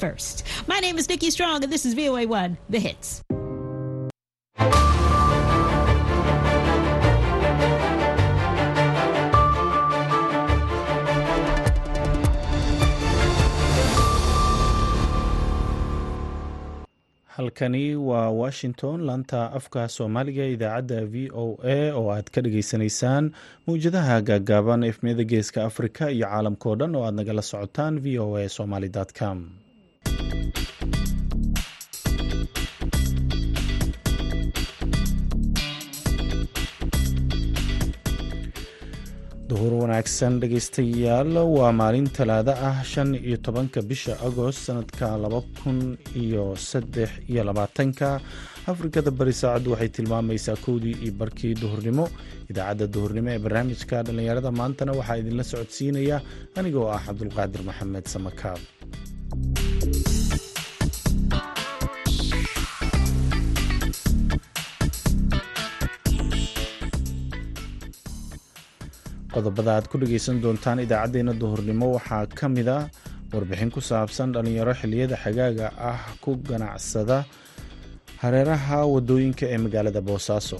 first. My name is Nikki Strong, and this is VOA1, The Hits. halkani waa washington laanta afka soomaaliga idaacadda v o a oo aad ka dhageysanaysaan mawjadaha gaagaaban efmiyada geeska afrika iyo caalamkao dhan oo aad nagala socotaan v o a somaly com duhur wanaagsan dhegeystayaal waa maalin talaado ah shan iyo tobanka bisha agost sanadka laba kun iyo saddex iyo labaatanka. Afrikada bari saacaddu waxay tilmaamaysaa kowdii iyo barkii duhurnimo. Idaacadda duhurnimo ee barnaamijka dhallinyarada maantana waxaa idinla socodsiinaya anigoo ah cabdulqaadir maxamed samakaab qodobada aad ku dhegeysan doontaan idaacaddeenna duhurnimo. Waxaa ka mid a warbixin ku saabsan dhallinyaro xilliyada xagaaga ah ku ganacsada hareeraha waddooyinka ee magaalada boosaaso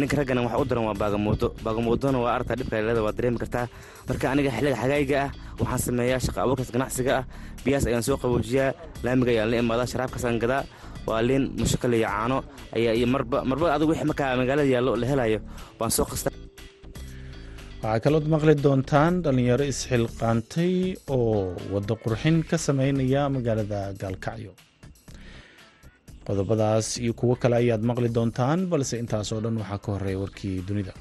ninka raggana waxa u daran waa baagamuudo baagamuudona waa artaa dhibka leeda waa dareemi kartaa. Marka aniga xilliga xagaayiga ah waxaan sameeyaa shaqa abuurkaas ganacsiga ah. Biyaas ayaan soo qaboojiyaa laamiga ayaan la imaadaa sharaabkaasaan gadaa. Waa liin mushakal caano ayaa iyo marba marba adigu wixii markaa magaalada yaallo la helayo waan soo qastaa waxaa kalood maqli doontaan dhallinyaro isxilqaantay oo waddo qurxin ka sameynaya magaalada gaalkacyo qodobadaas iyo kuwo kale ayaad maqli doontaan balse intaas oo dhan waxaa ka horreeya warkii dunida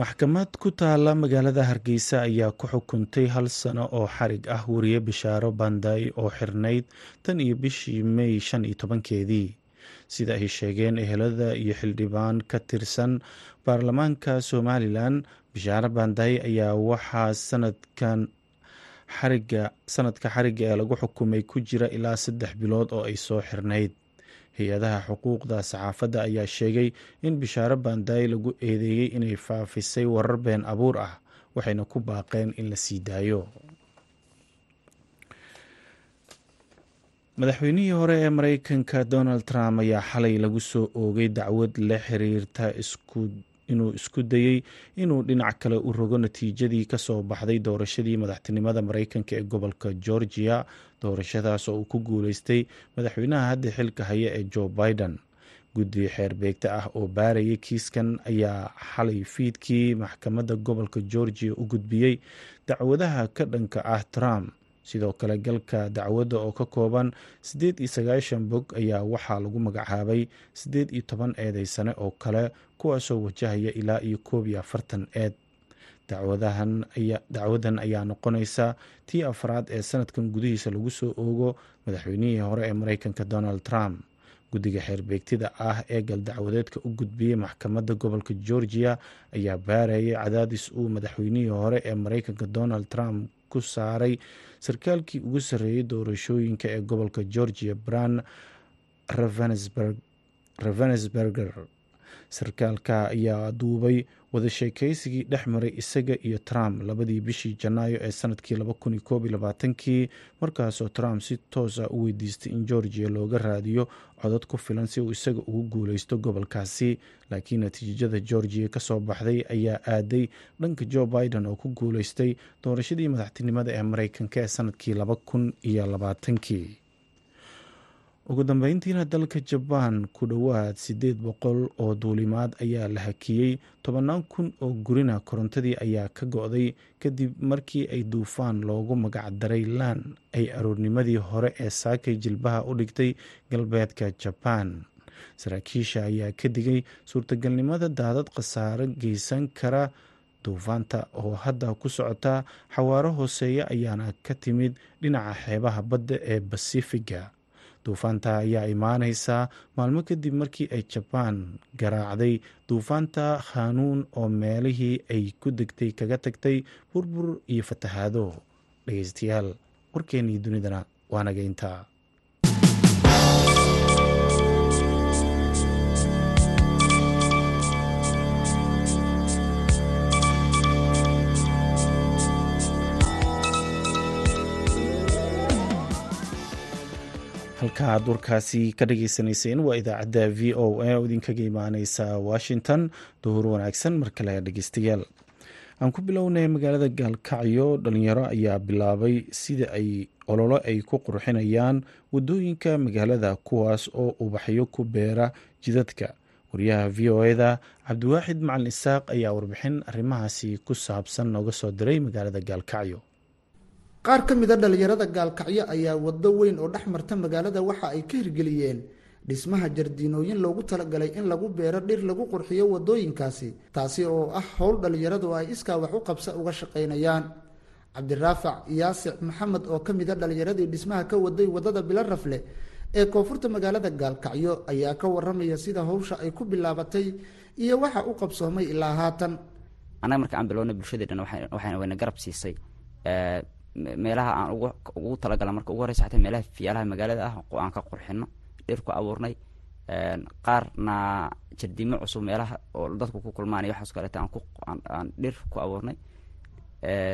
maxkamad ku taala magaalada hargeysa ayaa ku xukuntay hal sano oo xarig ah wariye bishaaro banday oo xirnayd tan iyo bishii mey shan iyo tobankeedii. Sida ay sheegeen ehelada iyo xildhibaan ka tirsan baarlamaanka somalilan bishaaro banday ayaa waxaa sanadkan xariga sanadka xariga ee lagu xukumay ku jira ilaa saddex bilood oo ay soo xirnayd hay'adaha xuquuqda saxaafadda ayaa sheegay in bishaaro banday lagu eedeeyey inay faafisay warar been abuur ah waxayna ku baaqeen in la sii daayo. Madaxweynihii hore ee mareykanka donald trump ayaa xalay lagu soo oogay dacwad la xiriirta inuu isku dayey inuu dhinac kale u rogo natiijadii ka soo baxday doorashadii madaxtinimada mareykanka ee gobolka georgia doorashadaas oo uu ku guuleystay madaxweynaha hadda xilka haya ee joe biden. Guddi xeer beegta ah oo baarayay kiiskan ayaa xalay fiidkii maxkamadda gobolka georgia u gudbiyey dacwadaha ka dhanka ah trump sidoo kale galka dacwadda oo ka kooban siddeed iyo sagaashan bog ayaa waxaa lagu magacaabay siddeed iyo toban eedeysane oo kale kuwaasoo wajahaya ilaa iyo koob iyo afartan eed. Dacwadan ayaa noqonaysa tii afraad ee sanadkan gudihiisa lagu soo oogo madaxweynihii hore ee mareykanka donald trump. Guddiga xeerbeegtida ah ee galdacwadeedka u gudbiyey maxkamadda gobolka georgia ayaa baarayay cadaadis uu madaxweynihii hore ee mareykanka donald trump ku saaray sarkaalkii ugu sarreeyey doorashooyinka ee gobolka georgia bran ravensberger sarkaalka ayaa duubay wada sheekeysigii dhex maray isaga iyo trump labadii bishii janaayo ee sannadkii kii markaasoo trump si toosa u weydiistay in georgia looga raadiyo codad ku filan si uu isaga ugu guuleysto gobolkaasi. Laakiin natiijada georgia ka soo baxday ayaa aaday dhanka joe biden oo ku guuleystay doorashadii madaxtinimada ee mareykanka ee sannadkii kii ugu dambeyntiina dalka jabaan ku dhowaad siddeed boqol oo duulimaad ayaa la hakiyey. Tobannaan kun oo gurina korontadii ayaa ka go-day kadib markii ay duufaan loogu magac daray laan ay aroornimadii hore ee saakay jilbaha u dhigtay galbeedka jabaan. Saraakiisha ayaa ka digay suurtagalnimada daadad khasaaro geysan kara duufaanta oo hadda ku socota xawaaro hooseeya ayaana ka timid dhinaca xeebaha badda ee basifiga duufaanta ayaa imaaneysaa maalmo kadib markii ay jabaan garaacday. Duufaanta khanuun oo meelihii ay ku degtay kaga tagtay burbur iyo fatahaado. Dhegeystayaal warkeennii dunidana waa naga intaa halka durkaasi ka dhagaysanayseen waa idaacadda v o a oo idinkaga imaaneysa washington. Duhur wanaagsan mar kale dhegeystayaal aan ku bilownay magaalada gaalkacyo dhalinyaro ayaa bilaabay sida ay ololo ay ku qurxinayaan waddooyinka magaalada kuwaas oo ubaxyo ku beera jidadka. Wariyaha v o eda cabdiwaaxid macalin isaaq ayaa warbixin arrimahaasi ku saabsan nooga soo diray magaalada gaalkacyo qaar ka mid a dhalinyarada gaalkacyo ayaa waddo weyn oo dhex marta magaalada waxa ay ka hirgeliyeen. Dhismaha jardiinooyin loogu talagalay in lagu beero dhir lagu qurxiyo wadooyinkaasi taasi oo ah howl dhalinyaradu ay iskaa wax u qabsa uga shaqaynayaan. Cabdiraafac yaasic maxamed oo ka mid a dhalinyaradii dhismaha ka waday waddada bilo rafle ee koonfurta magaalada gaalkacyo ayaa ka waramaya sida howsha ay ku bilaabatay iyo waxa u qabsoomay ilaa haatan. Annaga marka aan bilownay bulshadeedhan waxayna wayna garab siisay meelaha aan ugu talagala marka ugu horeysa xataa meelaha fiyaalaha magaalada ah aan ka qurxino dhir ku abuurnay qaarna jardiimo cusub meelaha oo dadku ku kulmaan iyo waxaas kaleeta aan dhir ku abuurnay.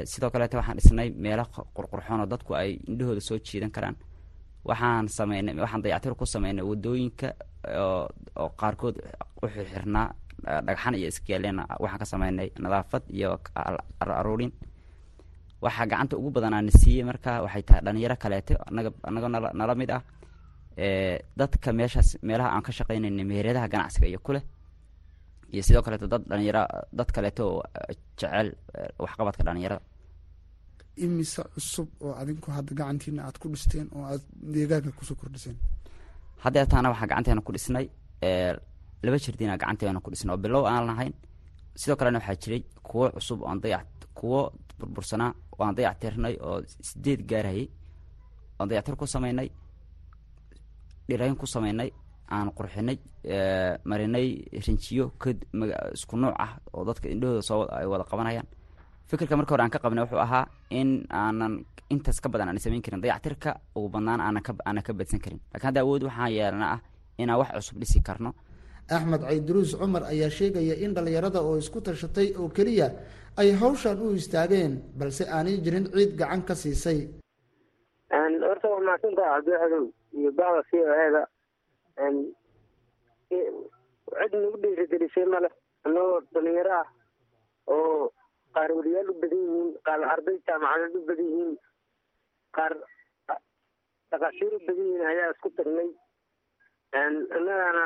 Sidoo kaleeta waxaan dhisnay meela qurqurxoon oo dadku ay indhahooda soo jiidan karaan. Waxaan sameynay waxaan dayactir ku sameynay waddooyinka oo qaarkood u xirxirnaa dhagxan iyo iskaaleen waxaan ka sameynay nadaafad iyo aruurin waxaa gacanta ugu badan aana siiyey marka waxay tahay dhalinyaro kaleeto anaga anagoo nala nala mid ah. Dadka meeshaas meelaha aan ka shaqeynayna meheradaha ganacsiga iyo kuleh iyo sidoo kaleeto dad dhalinyaro dad kaleeto oo jecel waxqabadka dhalinyarada. Imise cusub oo adinku hadda gacantiina aad ku dhisteen oo aad deegaanka ku soo kordhiseen? Haddeetaana waxaa gacanteena ku dhisnay laba jardiina gacanteena ku dhisnay oo bilow aan lahayn. Sidoo kalena waxaa jiray kuwo cusub oon dayac kuwo burbursanaa oo aan dayactirnay oo sideed gaarhayay oon dayactir ku sameynay dhirayn ku sameynay aan qurxinay marinay rinjiyo isku nuuc ah oo dadka indhahooda soo ay wada qabanayaan. Fikirka marka hore aan ka qabnay wuxuu ahaa in aanan intaas ka badan aan samayn karin. Dayactirka ugu badnaan aanan ka aanan badsan karin. Lakin hadda awood waxaan yeelana ah inaan wax cusub dhisi karno. Axmed cayduruus cumar ayaa sheegaya in dhalinyarada oo isku tashatay oo keliya ay hawshan u istaageen balse aanay jirin ciid gacan ka siisay. Horta waa mahadsantaha cabdiwaxdow iyo bacda c o eda cid nagu dhiirigelisay male annagoo dhalinyaro ah oo qaar weliyaal u badan yihiin qaar arday jaamacadeed u badan yihiin qaar dhaqaashiir u badan yihiin ayaa isku tagnay. Annagana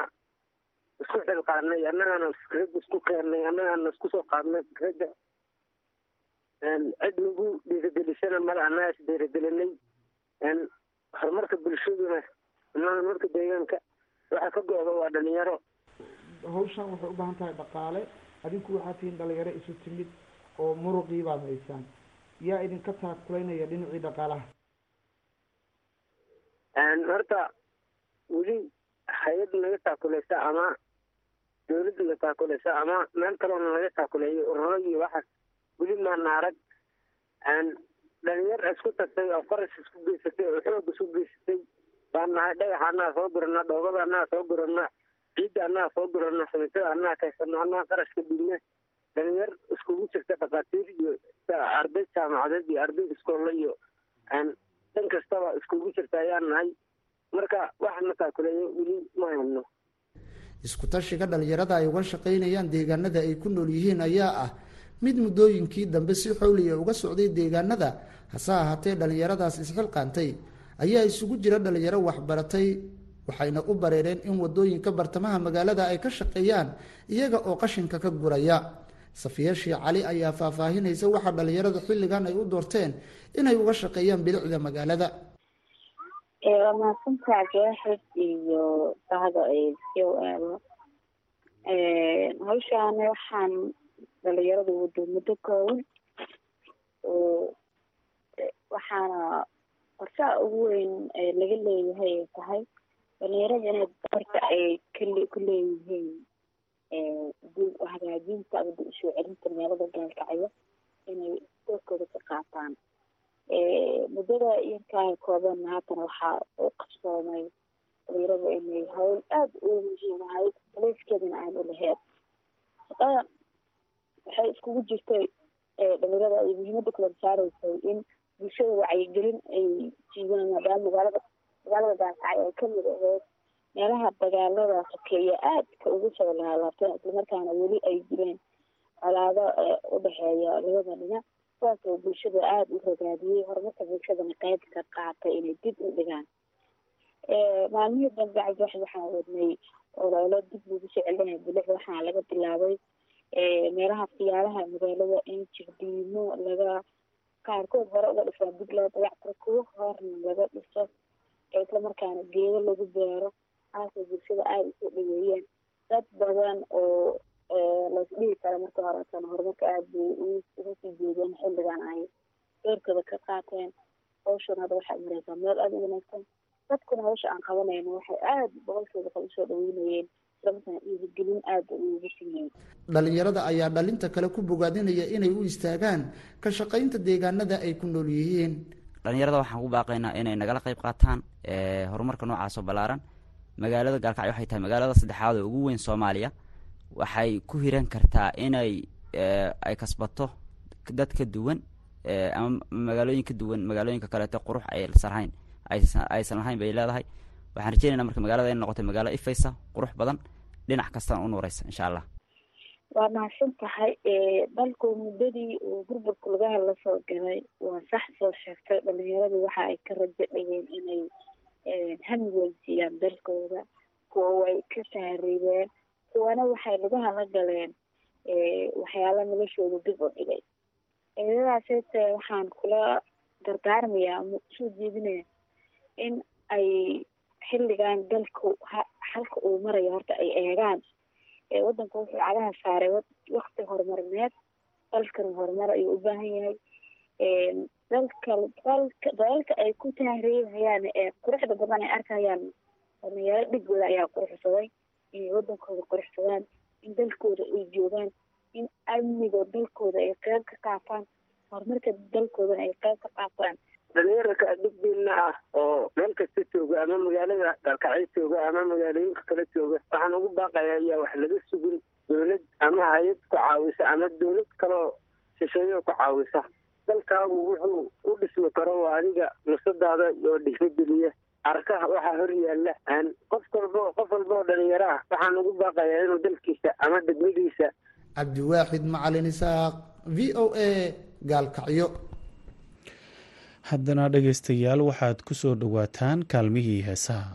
isku xilqaadnay annagana fikrad isku keennay annagana isku soo qaadnay fikradda cid nagu dhiirigelisana male annaga is dhiirigelinay horumarka bulshaduna horumarka deegaanka waxa ka go-da waa dhalinyaro hawshan waxay u baahan tahay dhaqaale adinku waxaa tihiin dhalinyaro isu timid oo muruqii baad haysaan yaa idinka taakulaynaya dhinacii dhaqaalaha horta weli hay'ad naga taakuleysa ama. Dawladda na taakuleysa ama. Meel kaloona naga taakuleeyo ururo iyo waxaas weli maana arag dhalinyar isku tagtay oo qaras isku geysatay oo xoog isku geysatay. Baan nahay dhagaxa annaga soo gurana dhoobada annaga soo gurana ciidda annaga soo gurana samitada annaga kaysano annaga qarashka dhigna dhalinyar iskugu jirta dhakhaatiir iyo arday jaamacadeed iyo arday iskoolla iyo. Dhan kastaba iskugu jirta ayaan nahay. Marka waxana taakuleeyo weli ma hayno. Isku tashiga dhalinyarada ay uga shaqaynayaan deegaanada ay ku nool yihiin ayaa ah mid muddooyinkii dambe si xowliya uga socday deegaanada hase ahaatee dhalinyaradaas isxilqaantay ayaa isugu jira dhalinyaro waxbaratay waxayna u bareereen in waddooyinka bartamaha magaalada ay ka shaqeeyaan iyaga oo qashinka ka guraya. Safiya shii cali ayaa faahfaahinaysa waxa dhalinyarada xilligan ay u doorteen inay uga shaqeeyaan bilicda magaalada. Waa jaaxid iyo bahda o l hawshaani waxaan dhalinyarada wado muddo kooban oo waxaana qorshaha ugu weyn laga leeyahay ay tahay dhalinyarada inay horta ay kale ku leeyihiin u hagaajinta ama dib u soo celinta meelada gaalkacyo inay doorkooda ka qaataan. Muddada yarkaa kooban haatan waxaa u qabsoomay dhalinyarada inay hawl aada u muhiim ahayd taleefkeedana aan u laheed waxay iskugu jirtay dhalinyarada ay muhiimada kula saareysay in bulshada wacyigelin ay jiidaan maadaama magaalada magaalada gaalkacyo ay ka mid ahayd. Meelaha dagaalada sokeeye aadka ugu soo laalaabteen islamarkaana weli ay jireen colaado udhexeeya labada dhinac kuwaas oo bulshada aada u ragaadiyey horumarka bulshadana qeyb ka qaatay inay dib u dhigaan. Maalmihii dambe cabdiwaxid waxaan wadnay ololo dib lagu soo celinaya bilicda waxaana laga bilaabay meelaha siyaalaha magaalada in jirdiimo laga qaarkood hore uga dhisaan dib loo dayactiro kuwo horna laga dhiso islamarkaana geedo lagu beero haasay bulshada aada u soo dhaweeyeen dad badan oo laisdhihi kara marka horeetana horumarka aada bay uga sii jeedeen xilligan ay doorkooda ka qaateen. Hawshan hadda waxay mareysaa meel aada u wanaagsan. Dadkuna hawsha aan qabanayno waxay aada boqolkooda kale u soo dhaweynayeen dhalinyarada ayaa dhalinta kale ku bogaadinaya inay u istaagaan ka shaqaynta deegaanada ay ku nool yihiin. Dhalinyarada waxaan ku baaqaynaa inay nagala qayb qaataan horumarka noocaasoo ballaaran. Magaalada gaalkacyo waxay tahay magaalada saddexaad oo ugu weyn soomaaliya. Waxay ku hiran kartaa inay ay kasbato dad ka duwan ama magaalooyin ka duwan magaalooyinka kaleeto qurux aysan lahayn aysan lahayn bay leedahay waxaan rajeynayna marka magaalada inay noqotay magaalo ifaysa qurux badan dhinac kastana u nuureysa insha allah. Waa mahadsan tahay dalku muddadii uu burburka lugaha la soo galay waa sax soo sheegtay dhalinyaradu waxa ay ka rajo dhigeen inay hamigood siiyaan dalkooda kuwa way ka tahriibeen kuwana waxay lugaha la galeen waxyaala noloshooda dib u dhigay. Eedadaasete waxaan kula dardaarmayaa ama u soo jeedinaya in ay xilligan dalku halka uu marayo horta ay eegaan. Waddanku wuxuu cagaha saaray wakti horumarineed dalkana horumar ayuu u baahan yahay. Dalka dalalka ay ku tahriibhayaan ee quruxda badan ay arkayaan dhalinyaro dhigooda ayaa quruxsaday inay waddankooda quruxsadaan in dalkooda ay joogaan in amniga dalkooda ay qeyb ka qaataan horumarka dalkoodana ay qeyb ka qaataan dhalinyaraka dhigdiina ah oo meel kasta jooga ama magaalada gaalkacyo jooga ama magaalooyinka kala jooga waxaan ugu baaqaya ayaa wax laga sugin dowlad ama hay'ad ku caawisa ama dowlad kaloo shisheeyo ku caawisa. Dalkaagu wuxuu u dhismi karo waa adiga nusadaada oo dhiirigeliya arkaha waxaa hor yaalla aan qof walbo qof walba oo dhalinyaro ah waxaan ugu baaqayaa inuu dalkiisa ama degmadiisa. Cabdiwaaxid macalin isaaq v o a gaalkacyo haddana dhegaystayaal waxaad ku soo dhowaataan kaalmihii heesaha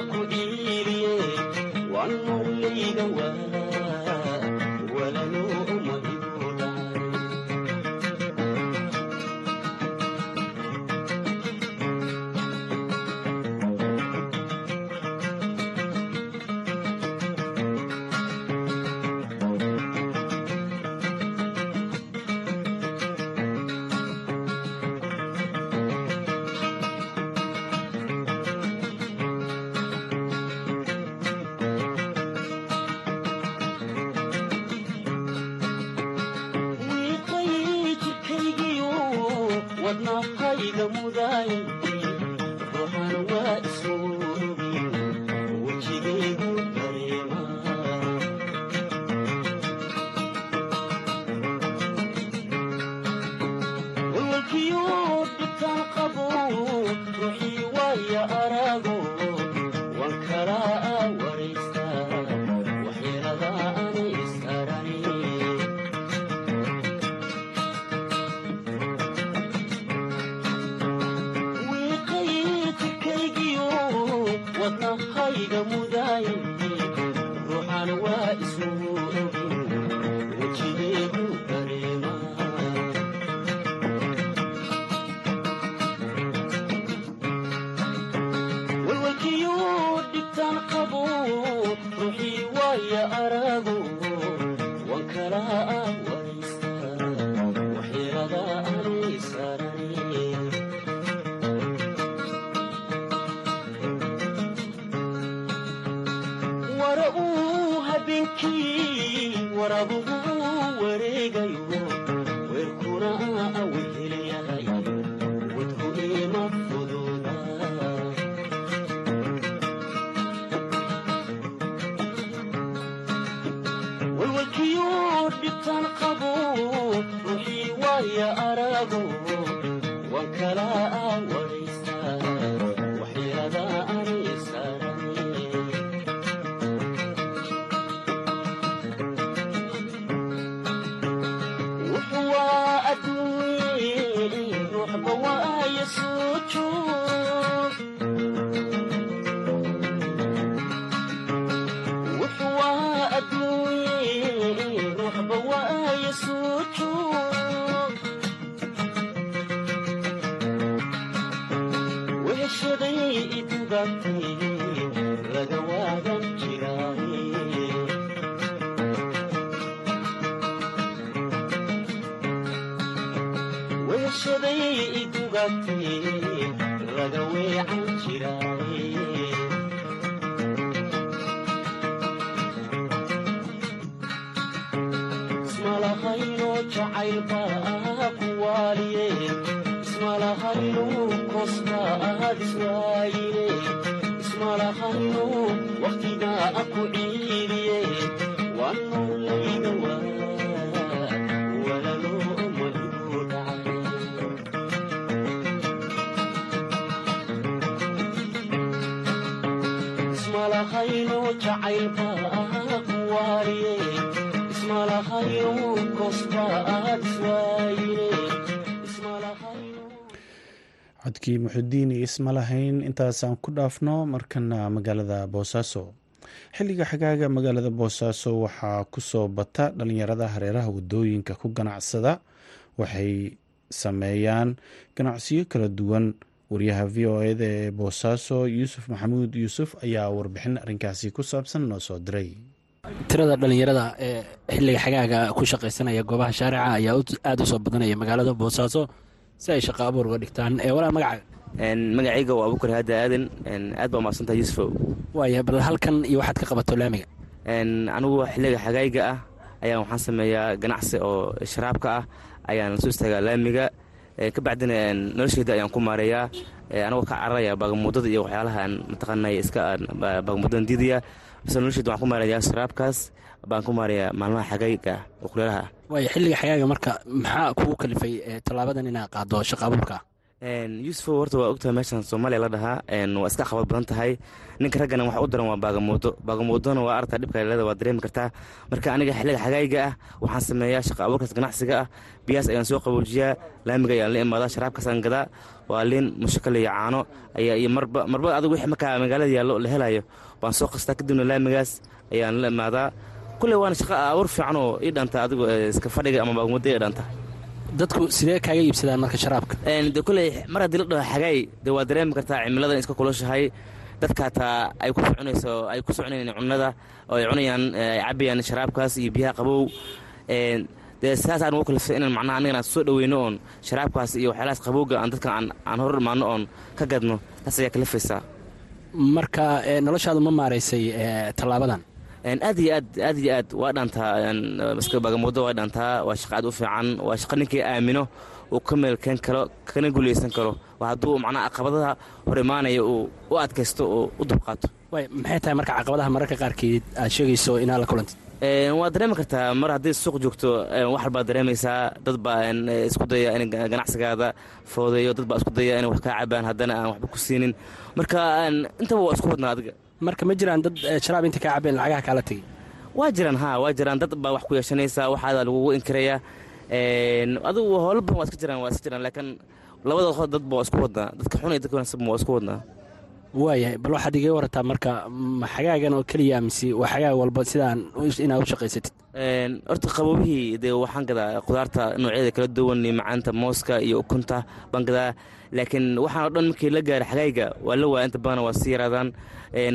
aku ciiliye waan nololayga mudaay codkii muxudiin isma lahayn intaasaan ku dhaafno markana magaalada boosaaso xilliga xagaaga magaalada boosaaso waxaa ku soo bata dhalinyarada hareeraha waddooyinka ku ganacsada. Waxay sameeyaan ganacsiyo kala duwan. Wariyaha v o eda ee boosaaso yuusuf maxamuud yuusuf ayaa warbixin arrinkaasi ku saabsan noo soo diray. Tirada dhalinyarada ee xilliga xagaaga ku shaqaysanaya goobaha shaarica ayaa aada u soo badanaya magaalada boosaaso si ay shaqo abuur uga dhigtaan. Ee walaa magaca magacayga waa abukar haada aadan. Aad baa umaqsantaha yuusufow waaya bal halkan iyo waxaad ka qabato laamiga. Anigu xilliga xagaayga ah ayaan waxaan sameeyaa ganacsi oo sharaabka ah ayaan soo istaagaa laamiga. Ka bacdina nolosheyda ayaan ku maareeyaa. Anagoo ka cararaya baagamuudada iyo waxyaalahaan mataqaanay iska baagamuudadan diidaya base nolosheyda waxaan ku maareeyaa sharaabkaas baan ku maareeyaa maalmaha ah kuleelaha ah waaya xilliga xagaaga marka maxaa kugu kalifay tallaabadan inaad qaado shaqa yuusufo horta waa ogtahay meeshan soomaaliya la dhahaa. Waa iska qabad badan tahay. Ninka raggana waxa u daran waa baagamoodo baagamoodona waa arta dhibka leeda waa dareemi kartaa. Marka aniga xilliga xagaayiga ah waxaan sameeyaa shaqa abuurkaas ganacsiga ah. Biyaas ayaan soo qaboojiyaa. Laamiga ayaan la imaadaa sharaabkaasaan gadaa. Waa liin mushakal caano ayaa iyo marba marba adigu wixii markaa magaalada yaallo la helayo baan soo qastaa. Kadibna laamigaas ayaan la imaadaa. Kulley waana shaqa abuur fiican oo ii dhanta adigu iska fadhiga ama baagamoodda ii dhanta dadku sidee kaaga iibsadaan marka sharaabka? De kulley mar haddii la dhaho xagaay dee waa dareemi kartaa cimiladan iska kulushahay dadka hataa ay ku soconayso ay ku soconayaan cunnada oo ay cunayaan ay cabayaan sharaabkaas iyo biyaha qabow. Dee saasaan ugu kalifsay inaan macnaha anigana soo dhoweyno oon sharaabkaas iyo waxyaalahaas qabowga aan dadka aan hor imaano oon ka gadno. Taas ayaa kalifaysaa marka noloshaadu ma maaraysay tallaabadan aad iyo aad aad iyo aad waa dhaantaa maska bagamoodo waa dhaantaa waa shaqa aad u fiican waa shaqa ninkii aamino uu ka meelkeen karo kana guulaysan karo. Waa hadduu macnaha caqabadaha hor imaanaya uu u adkaysto oo u dulqaato way maxay tahay marka caqabadaha mararka qaarkeed aad sheegayso inaad la kulantid waad dareemi kartaa mar haddii suuq joogto wax walbaad dareemaysaa dad baa isku daya in ganacsigaada foodeeyo dad baa isku daya inay wax kaa cabaan haddana aan waxba ku siinin. Marka intaba waa isku wadnaa adiga marka ma jiraan dad sharaab inta kaa cabeen lacagaha kaala tegay waa jiraan ha waa jiraan. Dad baa wax ku yeeshanaysaa waxaada lagugu inkiraya. Adigu howlo badan waa iska jiraan waa iska jiraan laakiin labada dadba waa isku wadnaa dadka xun iyo dadka wanaagsan waa isku wadnaa waayahay bal waxaad iga warataa marka ma xagaagan oo keliya mise waa xagaag walba sidaan inaad u shaqaysatid. Horta qaboobihii dee waxaan gadaa qudaarta noocyada kala duwan iyo macaanta mooska iyo ukunta. Baan gadaa laakiin waxaan o dhan markii la gaara xagaayga waa la waaya inta badana waa sii yaraadaan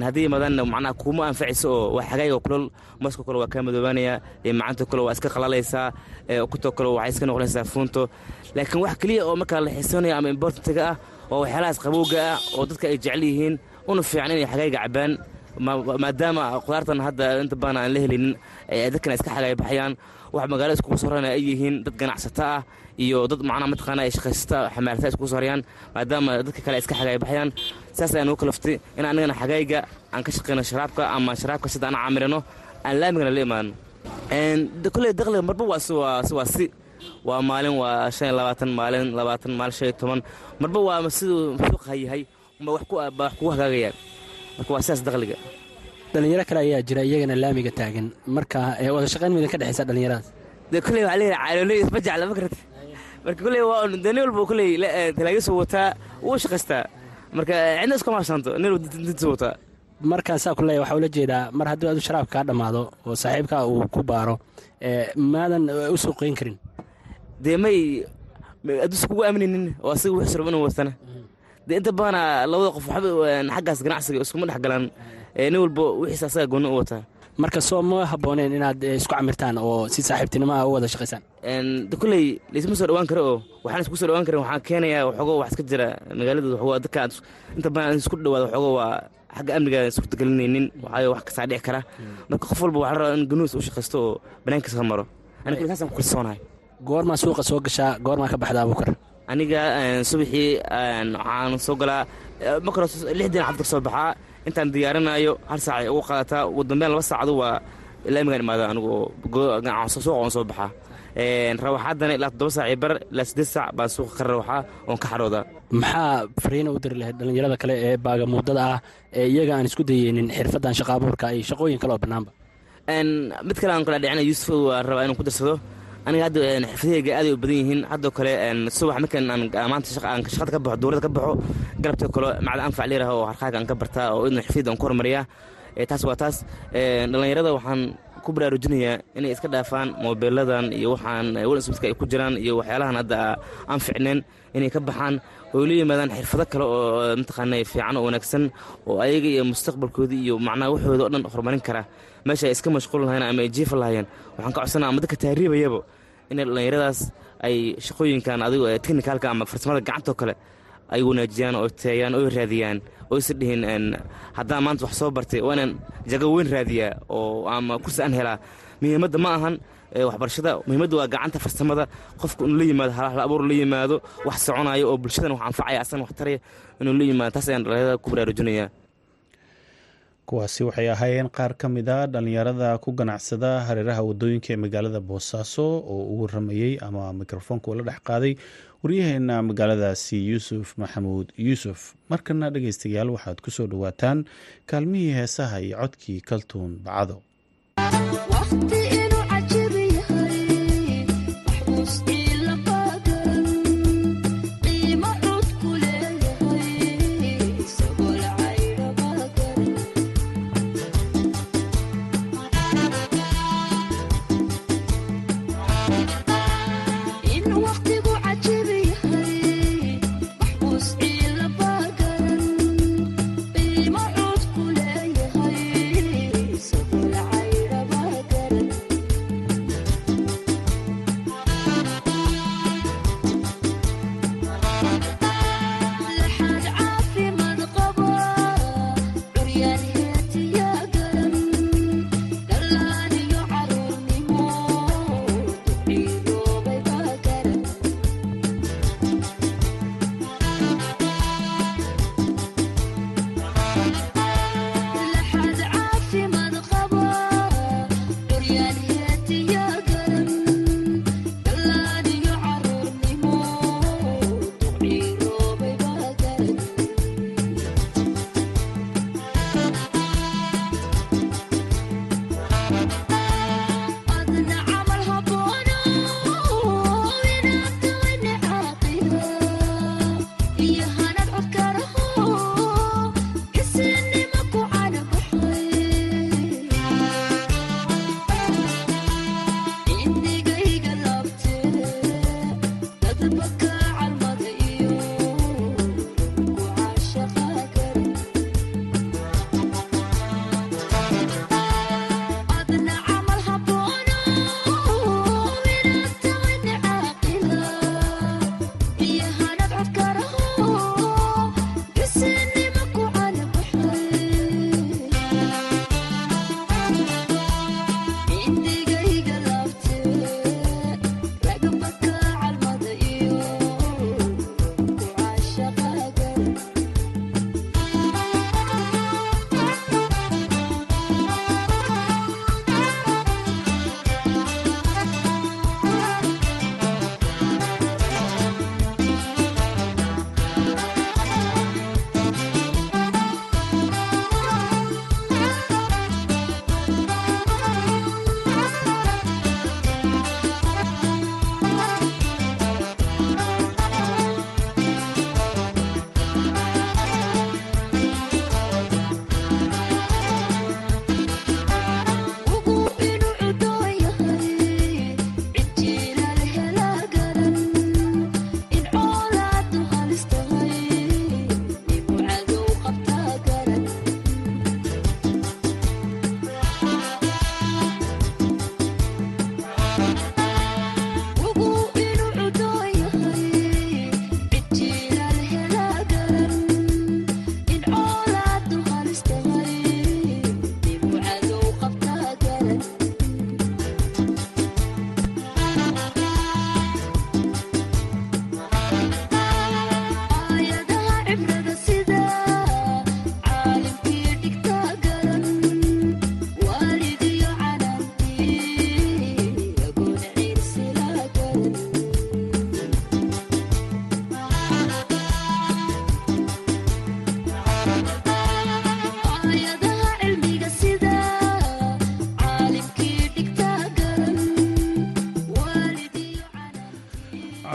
haddii imaadaanna macnaha kuuma anfacayso oo waa xagaayga kulol mooska kale waa kaa madoobaanaya macaanta kale waa iska qalalaysaa ukunta kale waxay iska noqonaysaa fuunto laakiin wax keliya oo markaa la xiisoonaya ama importantiga ah waa waxyaalahaas qabowga ah oo dadka ay jecel yihiin una fiican inay xagaayga cabaan maadaama qudaartan hadda inta badan aan la helinin dadkan iska xagaay baxayaan wax magaalada iskugu soo rarana ay yihiin dad ganacsato ah iyo dad macnaha mataqaana ay shaqaysata xamaalata iskugu soo rarayaan maadaama dadka kale iska xagaay baxayaan. Saas ayaan ugu kalaftay in anigana xagaayga aan ka shaqeyno sharaabka ama sharaabka sida aan camirino aan laamigana la imaano kulley dakhliga marba waa si waa maalin waa shan labaatan maalin labaatan maalin shan toban. Marba waa siduu suuqa yahay ba wax kugu hagaagayaan marka waa sidaas dakhliga dhalinyaro kale ayaa jira iyagana laamiga taagan. Marka wada shaqayn midan ka dhexaysa dhalinyaradaas dee kulley waxaa leeyahay caaloley isma jecla ma karata marka kulley waa dee nin walba kulley talaagisoo wataa wuu shaqaystaa marka cidna iskuma habsaanto nin walba dintiisa wataa markaan saa ku leeya waxaa ula jeedaa mar haddii adu sharaabka kaa dhammaado oo saaxiibkaa uu ku baaro maadan u soo qoyn karin? Dee may adduusa kugu aaminaynin oo asiga wixii rabo inuu watana dee inta badana labada qof xaggaas ganacsiga iskuma dhex galaan. Nin walba wixiisa asaga gooni u wataa. Marka soo ma habbooneen inaad isku camirtaan oo si saaxiibtinimaha u wada shaqaysaan de kulley soo dhawaan karo oo waxaan isku soo dhawaan karin waxaan keenayaa waxoogo wax iska jira. Magaalada waxoogo dadka inta badan isku dhawaado waxoogo waa xagga amniga suurtagelinaynin waxaayo wax kastaa dhici kara. Marka qof walba waxaa la rabaa in ganuus u shaqaysto oo banaankiisa ka maro. Aniga saasaan ku kalsoonahay. Goormaa suuqa soo gashaa goormaa ka baxda abuukar aniga subaxii waxaan soo galaa marka hore lixdiin xabad ka soo baxaa intaan diyaarinayo hal saac ay ugu qaadataa. Ugu dambeyn laba saacadu waa laamigaan imaada anigu suuqa waan soo baxaa rawaxaadana ilaa toddoba saac iyo bar ilaa siddeed saac baan suuqa ka rawaxaa oon ka xaroodaa maxaa fariina u diri lahayd dhallinyarada kale ee baagamuudada ah ee iyaga aan isku dayeynin xirfaddan shaqa abuurka iyo shaqooyin kale oo bannaanba? Mid kale aan kala dhicina yuusuf waan rabaa inaan ku darsado aniga hadda xirfadahayga aaday u badan yihiin. Haddoo kale subax markaan aan maanta aan shaqada ka baxo dowladda ka baxo galabtoo kale macda anfac leeraha oo harqaaga aan ka bartaa oo idna xirfadda aan ku horumariyaa taas waa taas. Dhallinyarada waxaan ku baraarujinayaa inay iska dhaafaan moobeeladan iyo waxaan walsmidka ay ku jiraan iyo waxyaalahan hadda aan ficneen inay ka baxaan. Oo la yimaadaan xirfado kale oo mataqaana fiican oo wanaagsan oo ayaga iyo mustaqbalkoodii iyo macnaha waxooda o dhan horumarin kara. Meesha ay iska mashquul lahayn ama ay jiifa lahayeen waxaan ka codsanaa ama dadka taariibayaba inay dhallinyaradaas ay shaqooyinkan adigo technicalka ama farsamada gacantoo kale ay wanaajiyaan oo teeyaan oo raadiyaan oo isa dhihin haddaan maanta wax soo bartay waa inaan jago weyn raadiyaa oo ama kursi aan helaa muhiimadda ma ahan waxbarashada. Muhiimadda waa gacanta farsamada qofka inuu la yimaado hal abuur la yimaado wax soconayo oo bulshadan wax anfacaya asana wax taraya inuu la yimaado taas ayaan dhallinyarada ku baraarujinayaa kuwaasi waxay ahaayeen qaar ka mid a dhallinyarada ku ganacsada hareeraha waddooyinka ee magaalada boosaaso oo u waramayey ama mikrofoonka ula dhex qaaday waryaheena magaaladaasi yuusuf maxamuud. Yuusuf markana dhegaystayaal waxaad ku soo dhowaataan kaalmihii heesaha iyo codkii kaltuun bacado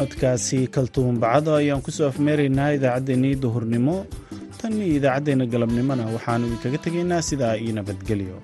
codkaasi kaltuun bacado ayaan ku soo afmeeraynaa idaacaddeenii duhurnimo. Tan iyo idaacaddeenna galabnimona waxaanu idinkaga tegaynaa sidaa io nabadgelyo